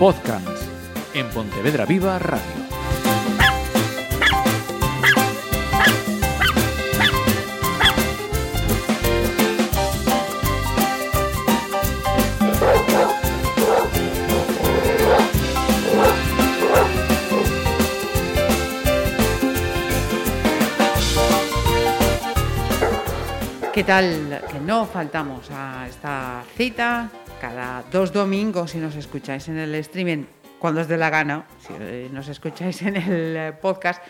Podcast en Pontevedra Viva Radio. ¿Qué tal? Que no faltamos a esta cita cada dos domingos si nos escucháis en el streaming, cuando os dé la gana, si eh, nos escucháis en el eh, podcast.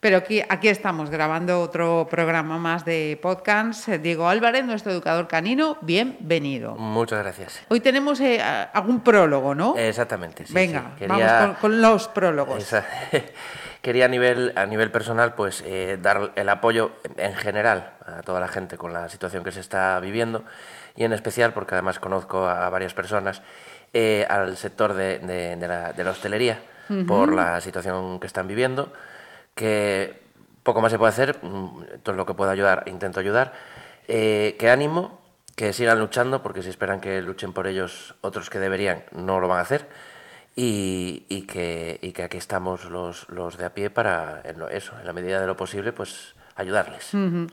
Pero aquí, aquí estamos grabando otro programa más de podcast. Diego Álvarez, nuestro educador canino, bienvenido. Muchas gracias. Hoy tenemos eh, algún prólogo, ¿no? Exactamente. sí, Venga, sí. vamos con, con los prólogos. Esa- Quería a nivel, a nivel personal pues eh, dar el apoyo en general a toda la gente con la situación que se está viviendo y en especial, porque además conozco a varias personas, eh, al sector de, de- de la, de la hostelería por la situación que están viviendo, que poco más se puede hacer, mm, todo lo que pueda ayudar, intento ayudar, eh, que ánimo, que sigan luchando, porque si esperan que luchen por ellos otros que deberían, no lo van a hacer y, y que, y que aquí estamos los, los de a pie para, eso, en la medida de lo posible, pues ayudarles. Ujú.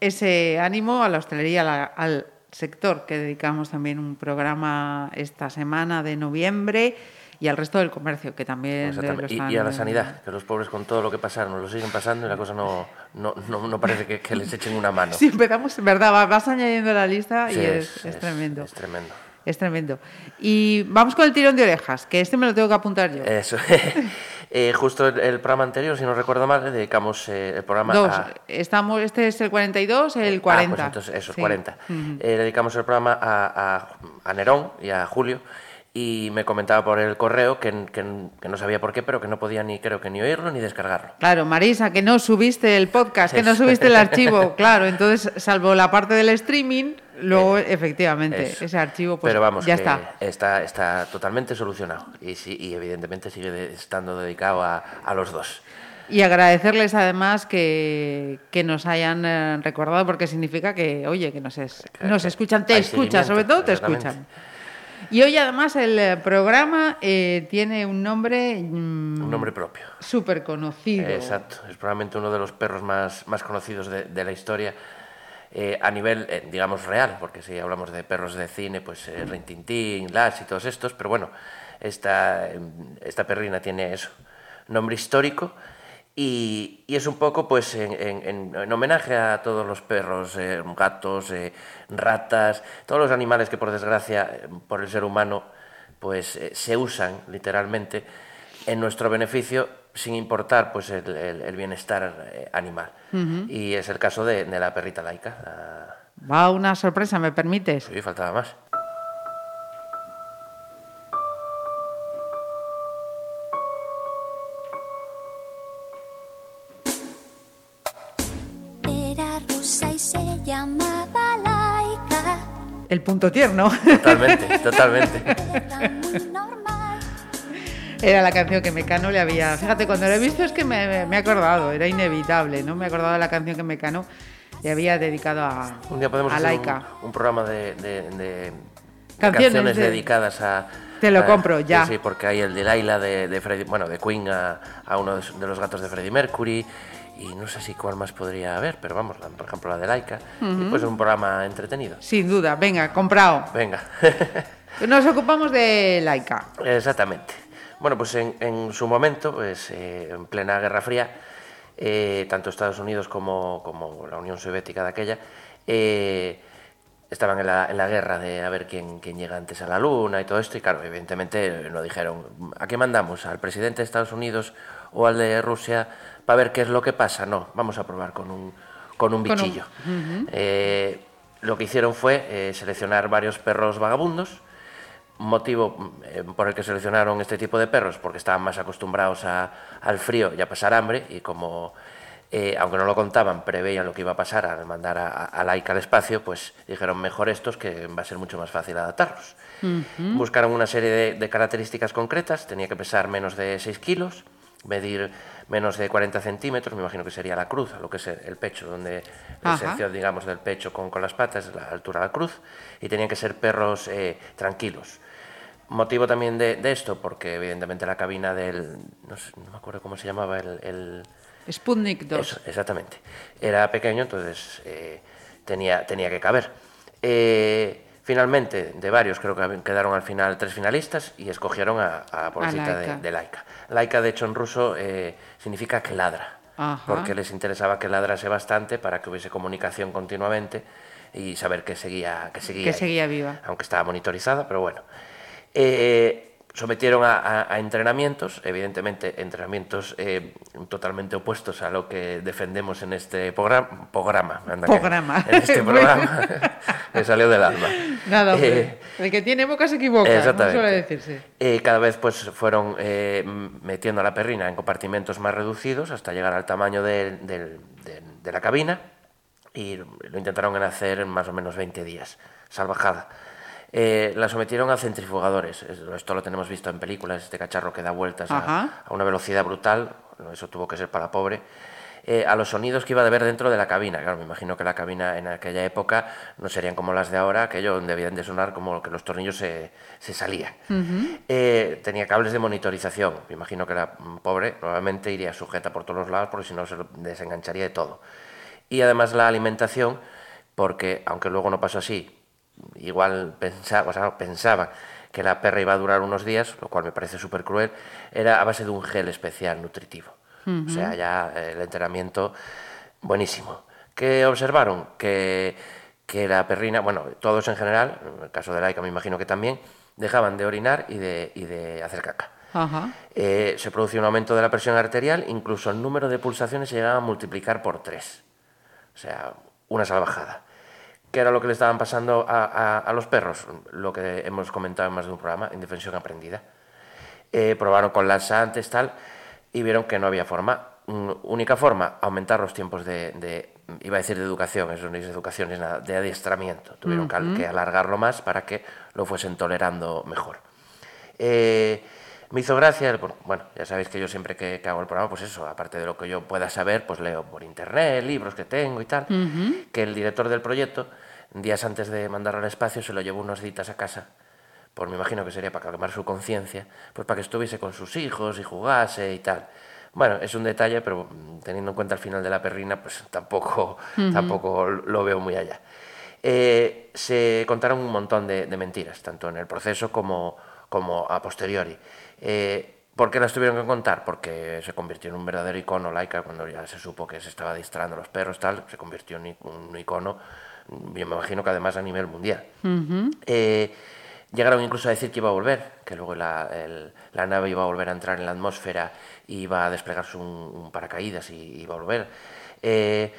Ese ánimo a la hostelería, a la- al sector, que dedicamos también un programa esta semana de noviembre, y al resto del comercio, que también lo Exactamente. Y, están- y a la sanidad, que los pobres con todo lo que pasaron lo siguen pasando y la cosa no, no, no, no parece que, que les echen una mano. Si empezamos, verdad, va- vas añadiendo la lista Sí, y es, es tremendo. Es tremendo. Es tremendo. Y vamos con el tirón de orejas, que este me lo tengo que apuntar yo. Eso. Eh, justo el, el programa anterior, si no recuerdo mal, le dedicamos eh, el programa Dos. a... Estamos, este es el 42, el Ah, 40. pues entonces eso, Sí. 40. Ujú. Eh, dedicamos el programa a, a- a Nerón y a Julio y me comentaba por el correo que, que- que no sabía por qué, pero que no podía ni creo que ni oírlo ni descargarlo. Claro, Marisa, que no subiste el podcast, que no subiste el archivo. Claro, entonces, salvo la parte del streaming, luego, efectivamente, Eso. ese archivo, pues pero vamos, ya que está. está. Está totalmente solucionado y, sí, y evidentemente sigue estando dedicado a, a los dos. Y agradecerles además que, que nos hayan eh, recordado, porque significa que, oye, que nos, es- Que- nos escuchan, te escuchan, sobre todo te escuchan. Y hoy además el eh, programa eh, tiene un nombre Un nombre propio. súper conocido. Exacto, es probablemente uno de los perros más, más conocidos de, de la historia eh, a nivel, eh, digamos, real, porque si hablamos de perros de cine, pues eh, Rin Tin Tin, Las y todos estos, pero bueno, esta, eh, esta perrina tiene eso, nombre histórico y, y es un poco pues en, en- en- en homenaje a todos los perros, gatos, ratas, todos los animales que por desgracia por el ser humano pues se usan literalmente en nuestro beneficio sin importar pues el, el- el bienestar eh, animal. Y es el caso de, de la perrita laica. la- Va una sorpresa, ¿me permites? Sí, faltaba más. Era rusa y se llamaba Laika. El punto tierno. Totalmente, totalmente. Era la canción que Mecano le había. Fíjate, cuando lo he visto es que me, me- he acordado, era inevitable, ¿no? Me he acordado de la canción que Mecano le había dedicado a, Un día podemos a hacer un, Laika. un programa de, de- de- Canciones canciones, de- dedicadas a... Te lo compro, ya. Sí, sí, porque hay el de Laila de, de Freddie- bueno, de Queen a, a uno de, los gatos de Freddie Mercury y no sé si cuál más podría haber, pero vamos, por ejemplo la de Laika. Y pues es un programa entretenido. Sin duda, venga, comprado. Venga. Nos ocupamos de Laika. Exactamente. Bueno, pues en, en su momento, pues eh, en plena Guerra Fría, eh, tanto Estados Unidos como, como la Unión Soviética de aquella eh, estaban en la, en la guerra de a ver quién, quién llega antes a la Luna y todo esto. Y claro, evidentemente eh, no dijeron, ¿a qué mandamos? ¿Al presidente de Estados Unidos o al de Rusia para ver qué es lo que pasa? No, vamos a probar con un, con un Con un- bichillo. Lo que hicieron fue seleccionar varios perros vagabundos motivo eh, por el que seleccionaron este tipo de perros, porque estaban más acostumbrados a- al frío y a pasar hambre, y como, eh, aunque no lo contaban, preveían lo que iba a pasar al mandar a, a- Laika al espacio, pues dijeron mejor estos, que va a ser mucho más fácil adaptarlos. Buscaron una serie de, de características concretas, tenía que pesar menos de 6 kilos, medir menos de 40 centímetros, me imagino que sería la cruz, lo que es el pecho, donde la sección, digamos, del pecho con, con las patas, la altura de la cruz, y tenían que ser perros eh, tranquilos motivo también de, de esto, porque evidentemente la cabina del, no, sé, no me acuerdo cómo se llamaba, el, el Sputnik 2. eso, exactamente. Era pequeño, entonces eh, tenía, tenía que caber. Eh, finalmente, de varios, creo que quedaron al final tres finalistas y escogieron a, a pobrecita Laika. de, de Laika. Laika, de hecho, en ruso eh, significa que ladra, Ajá. porque les interesaba que ladrase bastante para que hubiese comunicación continuamente y saber que seguía, que seguía, Que seguía viva. aunque estaba monitorizada, pero bueno. Eh, sometieron a, a- a entrenamientos, evidentemente entrenamientos eh, totalmente opuestos a lo que defendemos en este programa. Programa, anda Programa. En este programa. Me salió del alma. Nada. Eh, El que tiene boca se equivoca, no Exactamente. suele decirse. Eh, cada vez pues fueron eh, metiendo a la perrina en compartimentos más reducidos hasta llegar al tamaño de, de- de la cabina y lo intentaron en hacer en más o menos 20 días, salvajada. Eh, la sometieron a centrifugadores, Es- esto lo tenemos visto en películas, este cacharro que da vueltas a, a una velocidad brutal, eso tuvo que ser para pobre, eh, a los sonidos que iba a haber dentro de la cabina. Claro, me imagino que la cabina en aquella época no serían como las de ahora, aquello debían de sonar como que los tornillos se, se salían. Eh, tenía cables de monitorización, me imagino que la mm, pobre nuevamente iría sujeta por todos los lados porque si no se desengancharía de todo. Y además la alimentación, porque aunque luego no pasó así, igual pensaba, o sea, pensaba que la perra iba a durar unos días, lo cual me parece súper cruel, era a base de un gel especial nutritivo. O sea, ya eh, el entrenamiento buenísimo. ¿Qué observaron? Que, que la perrina, bueno, todos en general, en el caso de Laika me imagino que también, dejaban de orinar y de, y de hacer caca. Eh, se producía un aumento de la presión arterial, incluso el número de pulsaciones se llegaba a multiplicar por tres. O sea, una salvajada. ¿Qué era lo que le estaban pasando a, a- a los perros? Lo que hemos comentado en más de un programa, indefensión aprendida. Eh, probaron con laxantes, tal, y vieron que no había forma. Mm, única forma, aumentar los tiempos de, de- iba a decir de educación, eso no es educación, es nada, de adiestramiento. Tuvieron que alargarlo más para que lo fuesen tolerando mejor. Eh, me hizo gracia, el- bueno, ya sabéis que yo siempre que, que hago el programa, pues eso, aparte de lo que yo pueda saber, pues leo por internet, libros que tengo y tal, que el director del proyecto, días antes de mandarlo al espacio, se lo llevó unos días a casa, pues me imagino que sería para calmar su conciencia, pues para que estuviese con sus hijos y jugase y tal. Bueno, es un detalle, pero mm, teniendo en cuenta el final de la perrina, pues tampoco, tampoco lo veo muy allá. Eh, se contaron un montón de, de mentiras, tanto en el proceso como, como a posteriori. Eh, ¿Por qué las tuvieron que contar? Porque se convirtió en un verdadero icono laica cuando ya se supo que se estaba distrayendo a los perros, tal, se convirtió en un icono, yo me imagino que además a nivel mundial. Eh, llegaron incluso a decir que iba a volver, que luego la, el- la nave iba a volver a entrar en la atmósfera y iba a desplegarse un, un paracaídas y iba a volver. Eh,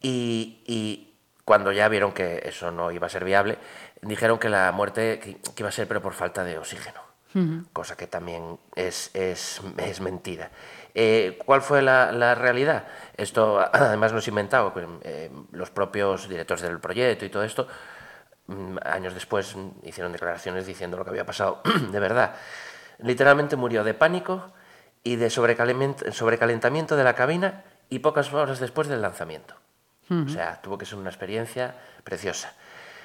y, y cuando ya vieron que eso no iba a ser viable, dijeron que la muerte que, que iba a ser pero por falta de oxígeno, cosa que también es, es, es mentira. Eh, ¿Cuál fue la, la realidad? Esto además no es inventado, pues, eh, los propios directores del proyecto y todo esto mm, años después hicieron declaraciones diciendo lo que había pasado de verdad. Literalmente murió de pánico y de sobrecalent- sobrecalentamiento de la cabina y pocas horas después del lanzamiento. O sea, tuvo que ser una experiencia preciosa.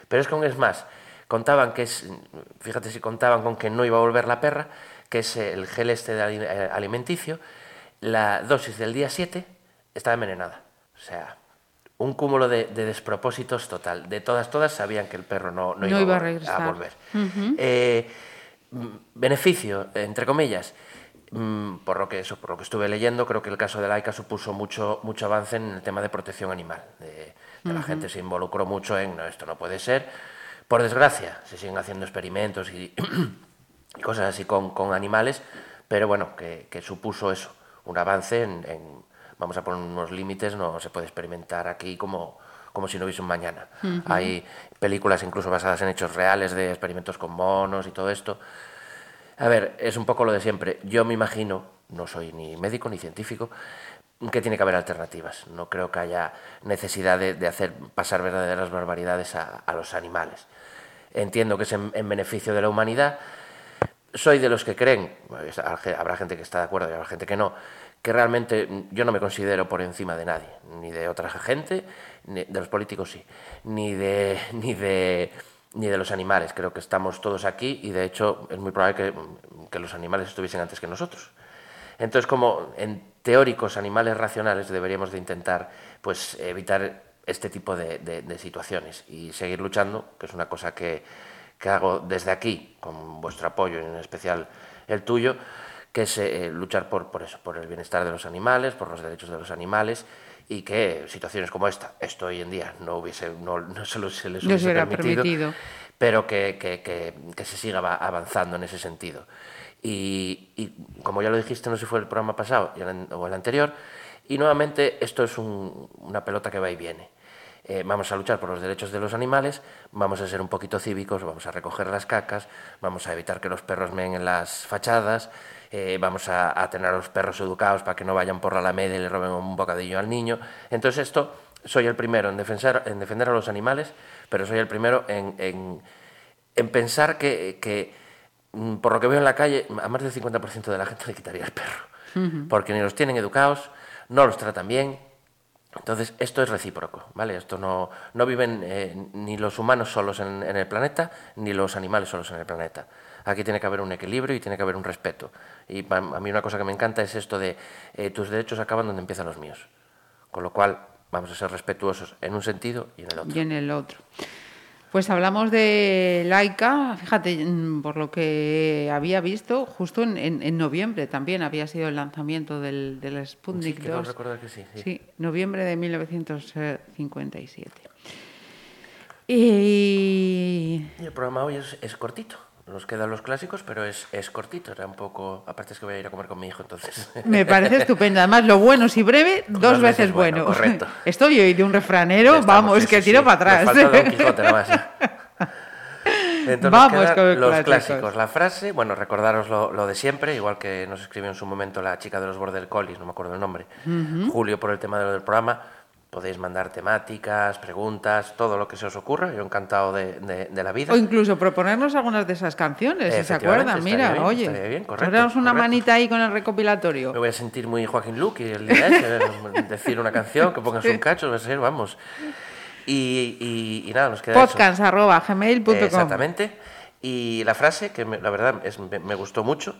Pero es que aún es más, contaban que es, fíjate si contaban con que no iba a volver la perra, que es el gel este eh, alimenticio, la dosis del día 7 estaba envenenada. O sea, un cúmulo de, de despropósitos total. De todas, todas sabían que el perro no, no, No iba a volver. Eh, mm, beneficio, entre comillas, mm, por lo que eso, por lo que estuve leyendo, creo que el caso de Laika supuso mucho, mucho avance en el tema de protección animal. De, de La gente se involucró mucho en no, esto no puede ser. Por desgracia, se siguen haciendo experimentos y, y cosas así con, con animales, pero bueno, que, que supuso eso, un avance en, en- vamos a poner unos límites, no se puede experimentar aquí como, como si no hubiese un mañana. Hay películas incluso basadas en hechos reales de experimentos con monos y todo esto. A ver, es un poco lo de siempre. Yo me imagino, no soy ni médico ni científico, que tiene que haber alternativas. No creo que haya necesidad de, hacer pasar verdaderas barbaridades a, a los animales. Entiendo que es en, en beneficio de la humanidad. Soy de los que creen, habrá gente que está de acuerdo y habrá gente que no, que realmente yo no me considero por encima de nadie, ni de otra gente, ni de los políticos sí, ni de, ni de ni de los animales. Creo que estamos todos aquí y de hecho es muy probable que, que los animales estuviesen antes que nosotros. Entonces, como teóricos animales racionales deberíamos de intentar pues, evitar este tipo de, de- de situaciones y seguir luchando, que es una cosa que, que hago desde aquí, con vuestro apoyo y en especial el tuyo, que es eh, luchar por, por eso, por el bienestar de los animales, por los derechos de los animales y que situaciones como esta, esto hoy en día no, hubiese, no, no se, lo- se les hubiese permitido, permitido. pero que, que- que- que se siga va- avanzando en ese sentido. Y, como ya lo dijiste, no sé si fue el programa pasado o el anterior, y nuevamente esto es un- una pelota que va y viene. Eh, vamos a luchar por los derechos de los animales, vamos a ser un poquito cívicos, vamos a recoger las cacas, vamos a evitar que los perros meen en las fachadas, eh, vamos a, tener a los perros educados para que no vayan por la alameda y le roben un bocadillo al niño. Entonces esto, soy el primero en defender, en defender a los animales, pero soy el primero en, en- en pensar que, por lo que veo en la calle, a más del 50% de la gente le quitaría el perro, porque ni los tienen educados, no los tratan bien, entonces, esto es recíproco, ¿vale? Esto no, no viven eh, ni los humanos solos en, en el planeta, ni los animales solos en el planeta. Aquí tiene que haber un equilibrio y tiene que haber un respeto. Y a mí una cosa que me encanta es esto de eh, tus derechos acaban donde empiezan los míos. Con lo cual, vamos a ser respetuosos en un sentido y en el otro. y en el otro. Pues hablamos de Laika, fíjate, mm, por lo que había visto, justo en, en- en noviembre también había sido el lanzamiento del, del Sí, Sputnik quiero 2. recordar que sí. sí. Sí, noviembre de 1957. Y Y el programa hoy es, es cortito. Nos quedan los clásicos, pero es, es cortito. Era un poco... Aparte es que voy a ir a comer con mi hijo, entonces... me parece estupendo. Además, lo bueno si breve, dos, veces, bueno. correcto. Estoy hoy de un refranero, estamos, vamos, sí, que tiro sí. para atrás. falta Don Quijote nada más. ya. Entonces Vamos con los clásicos. clásicos. La frase, bueno, recordaros lo, lo de siempre, igual que nos escribió en su momento la chica de los Border Collies, no me acuerdo el nombre, Julio, por el tema de lo del programa. Podéis mandar temáticas, preguntas, todo lo que se os ocurra. Yo encantado de, de- de la vida. O incluso proponernos algunas de esas canciones, si se acuerdan. Mira, bien, oye, bien, correcto, una correcto. manita ahí con el recopilatorio. Me voy a sentir muy Joaquín Luque el día ese, decir una canción, que pongas un cacho, va a ser, vamos. Y, y- y nada, nos queda eso. Podcast arroba gmail.com. Exactamente. Y la frase, que me- la verdad es- me, me gustó mucho,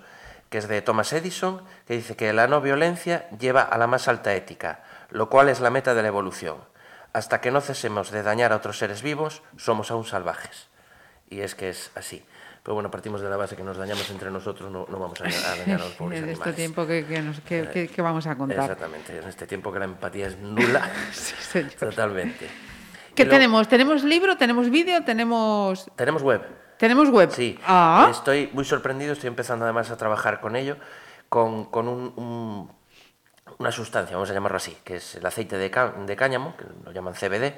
que es de Thomas Edison, que dice que la no violencia lleva a la más alta ética, lo cual es la meta de la evolución. Hasta que no cesemos de dañar a otros seres vivos, somos aún salvajes. Y es que es así. Pero bueno, partimos de la base que nos dañamos entre nosotros, no, no vamos a, a dañar a los pobres en este animales. tiempo que, que nos- que- que- que vamos a contar. Exactamente, en este tiempo que la empatía es nula. Sí. Totalmente. ¿Qué Y tenemos? ¿Tenemos libro? ¿Tenemos vídeo? ¿Tenemos, Tenemos web. ¿Tenemos web? Sí, Ah, estoy muy sorprendido, estoy empezando además a trabajar con ello, con, con un- un- una sustancia, vamos a llamarlo así, que es el aceite de, de cáñamo, que lo llaman CBD,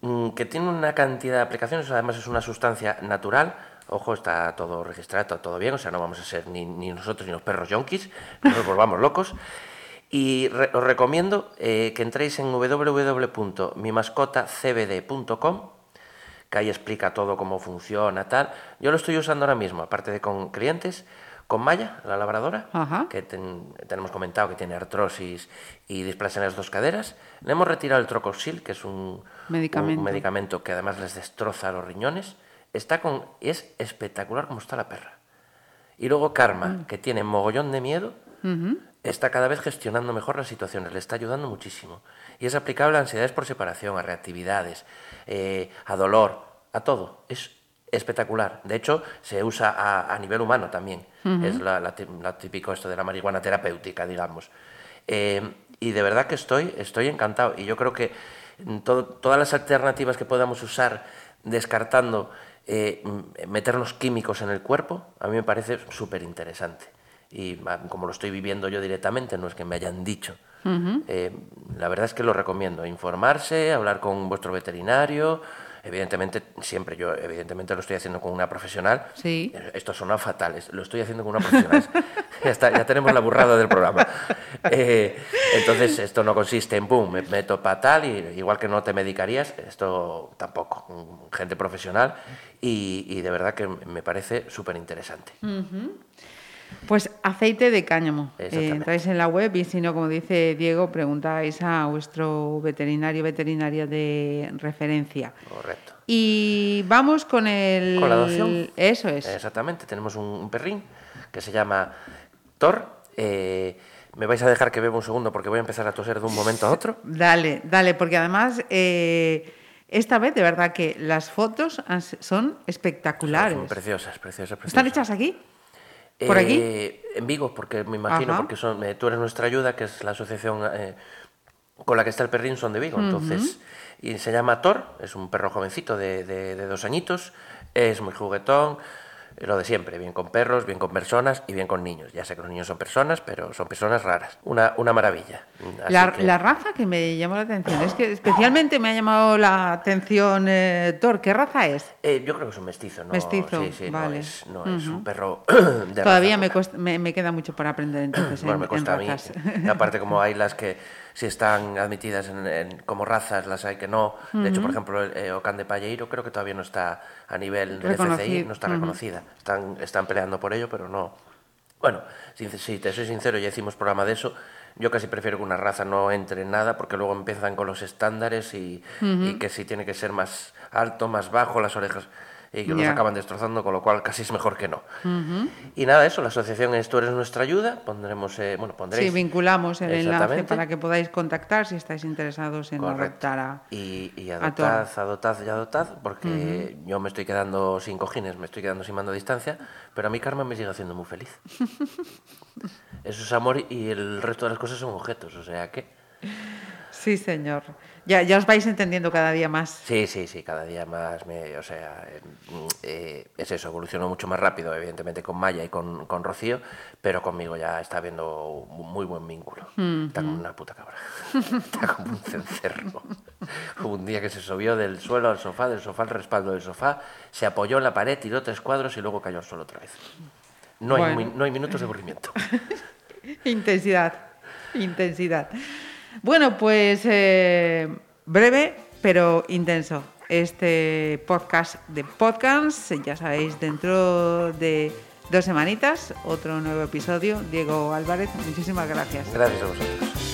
mm, que tiene una cantidad de aplicaciones, además es una sustancia natural, ojo, está todo registrado, está todo bien, o sea, no vamos a ser ni, ni nosotros ni los perros yonkis, no nos volvamos locos. Y re- os recomiendo eh, que entréis en www.mimascotacbd.com que ahí explica todo cómo funciona, tal. Yo lo estoy usando ahora mismo, aparte de con clientes, con Maya, la labradora, Ajá. que ten- tenemos comentado que tiene artrosis y displasia en las dos caderas. Le hemos retirado el trocoxil, que es un Medicamento. un medicamento que además les destroza los riñones. Está con, es espectacular como está la perra. Y luego Karma, Mm. que tiene mogollón de miedo, está cada vez gestionando mejor las situaciones, le está ayudando muchísimo. Y es aplicable a ansiedades por separación, a reactividades, eh, a dolor, a todo. Es espectacular. De hecho, se usa a, a nivel humano también. Es la, la ti- la típico esto de la marihuana terapéutica, digamos. Eh, y de verdad que estoy, estoy encantado. Y yo creo que todo- todas las alternativas que podamos usar descartando eh, meternos químicos en el cuerpo, a mí me parece súper interesante. Y como lo estoy viviendo yo directamente, no es que me hayan dicho. Eh, la verdad es que lo recomiendo. Informarse, hablar con vuestro veterinario. Evidentemente, siempre yo, evidentemente lo estoy haciendo con una profesional. Sí. Esto suena fatal, lo estoy haciendo con una profesional. ya, está, ya tenemos la burrada del programa. Eh, entonces, esto no consiste en, boom, me meto para tal, y, igual que no te medicarías, esto tampoco. Gente profesional y, y de verdad que me parece súper interesante. Pues aceite de cáñamo. Eh, entráis en la web y si no, como dice Diego, preguntáis a vuestro veterinario veterinaria de referencia. Correcto. Y vamos con el... Con la adopción. Eso es. Exactamente, tenemos un, un perrín que se llama Thor. Eh, me vais a dejar que beba un segundo porque voy a empezar a toser de un momento a otro. Dale, dale, porque además eh, esta vez de verdad que las fotos son espectaculares. Son preciosas, preciosas, preciosas. ¿Están hechas aquí? ¿Por aquí? Eh, En Vigo, porque me imagino, Ajá. porque son, eh, tú eres nuestra ayuda, que es la asociación eh, con la que está el perrín, son de Vigo. Entonces, y se llama Thor, es un perro jovencito de, de- de dos añitos, es muy juguetón, lo de siempre, bien con perros, bien con personas y bien con niños. Ya sé que los niños son personas, pero son personas raras. Una, una maravilla. La, que- la raza que me llamó la atención, es que especialmente me ha llamado la atención eh, Thor. ¿Qué raza es? eh, yo creo que es un mestizo, ¿no? Mestizo, Sí, sí, vale. no, es, no es un perro de Todavía raza me, cuesta- me, me queda mucho por aprender entonces Bueno, en, me en cuesta a mí. aparte, como hay las que sí están admitidas en- en- como razas, las hay que no. De hecho, por ejemplo, eh, Ocán de Palleiro creo que todavía no está a nivel del FCI, no está reconocida. Están, están peleando por ello, pero no. Bueno, si, si te soy sincero, ya hicimos programa de eso. Yo casi prefiero que una raza no entre en nada porque luego empiezan con los estándares y, y que si tiene que ser más alto, más bajo, las orejas y que los Ya. acaban destrozando, con lo cual casi es mejor que no. Y nada, eso, la asociación es Tú eres nuestra ayuda, pondremos, eh, bueno, pondréis... Sí, vinculamos el enlace para que podáis contactar si estáis interesados en Correcto. adoptar a... Y, y a adoptad, adoptad y adoptad, porque yo me estoy quedando sin cojines, me estoy quedando sin mando a distancia, pero a mí Carmen me sigue haciendo muy feliz. Eso es amor y el resto de las cosas son objetos, o sea que... Sí, señor. Ya, ya os vais entendiendo cada día más. Sí, sí, sí, cada día más, me, o sea, eh, eh, es eso, evolucionó mucho más rápido, evidentemente con Maya y con, con Rocío, pero conmigo ya está habiendo un muy buen vínculo. Está como una puta cabra, está como un cencerro. Hubo un día que se subió del suelo al sofá, del sofá al respaldo del sofá, se apoyó en la pared, tiró tres cuadros y luego cayó al suelo otra vez. No, hay, Bueno. no hay minutos de aburrimiento. Intensidad, intensidad. Bueno, pues eh, breve pero intenso. Este podcast de podcast, ya sabéis, dentro de dos semanitas, otro nuevo episodio. Diego Álvarez, muchísimas gracias. Gracias a vosotros.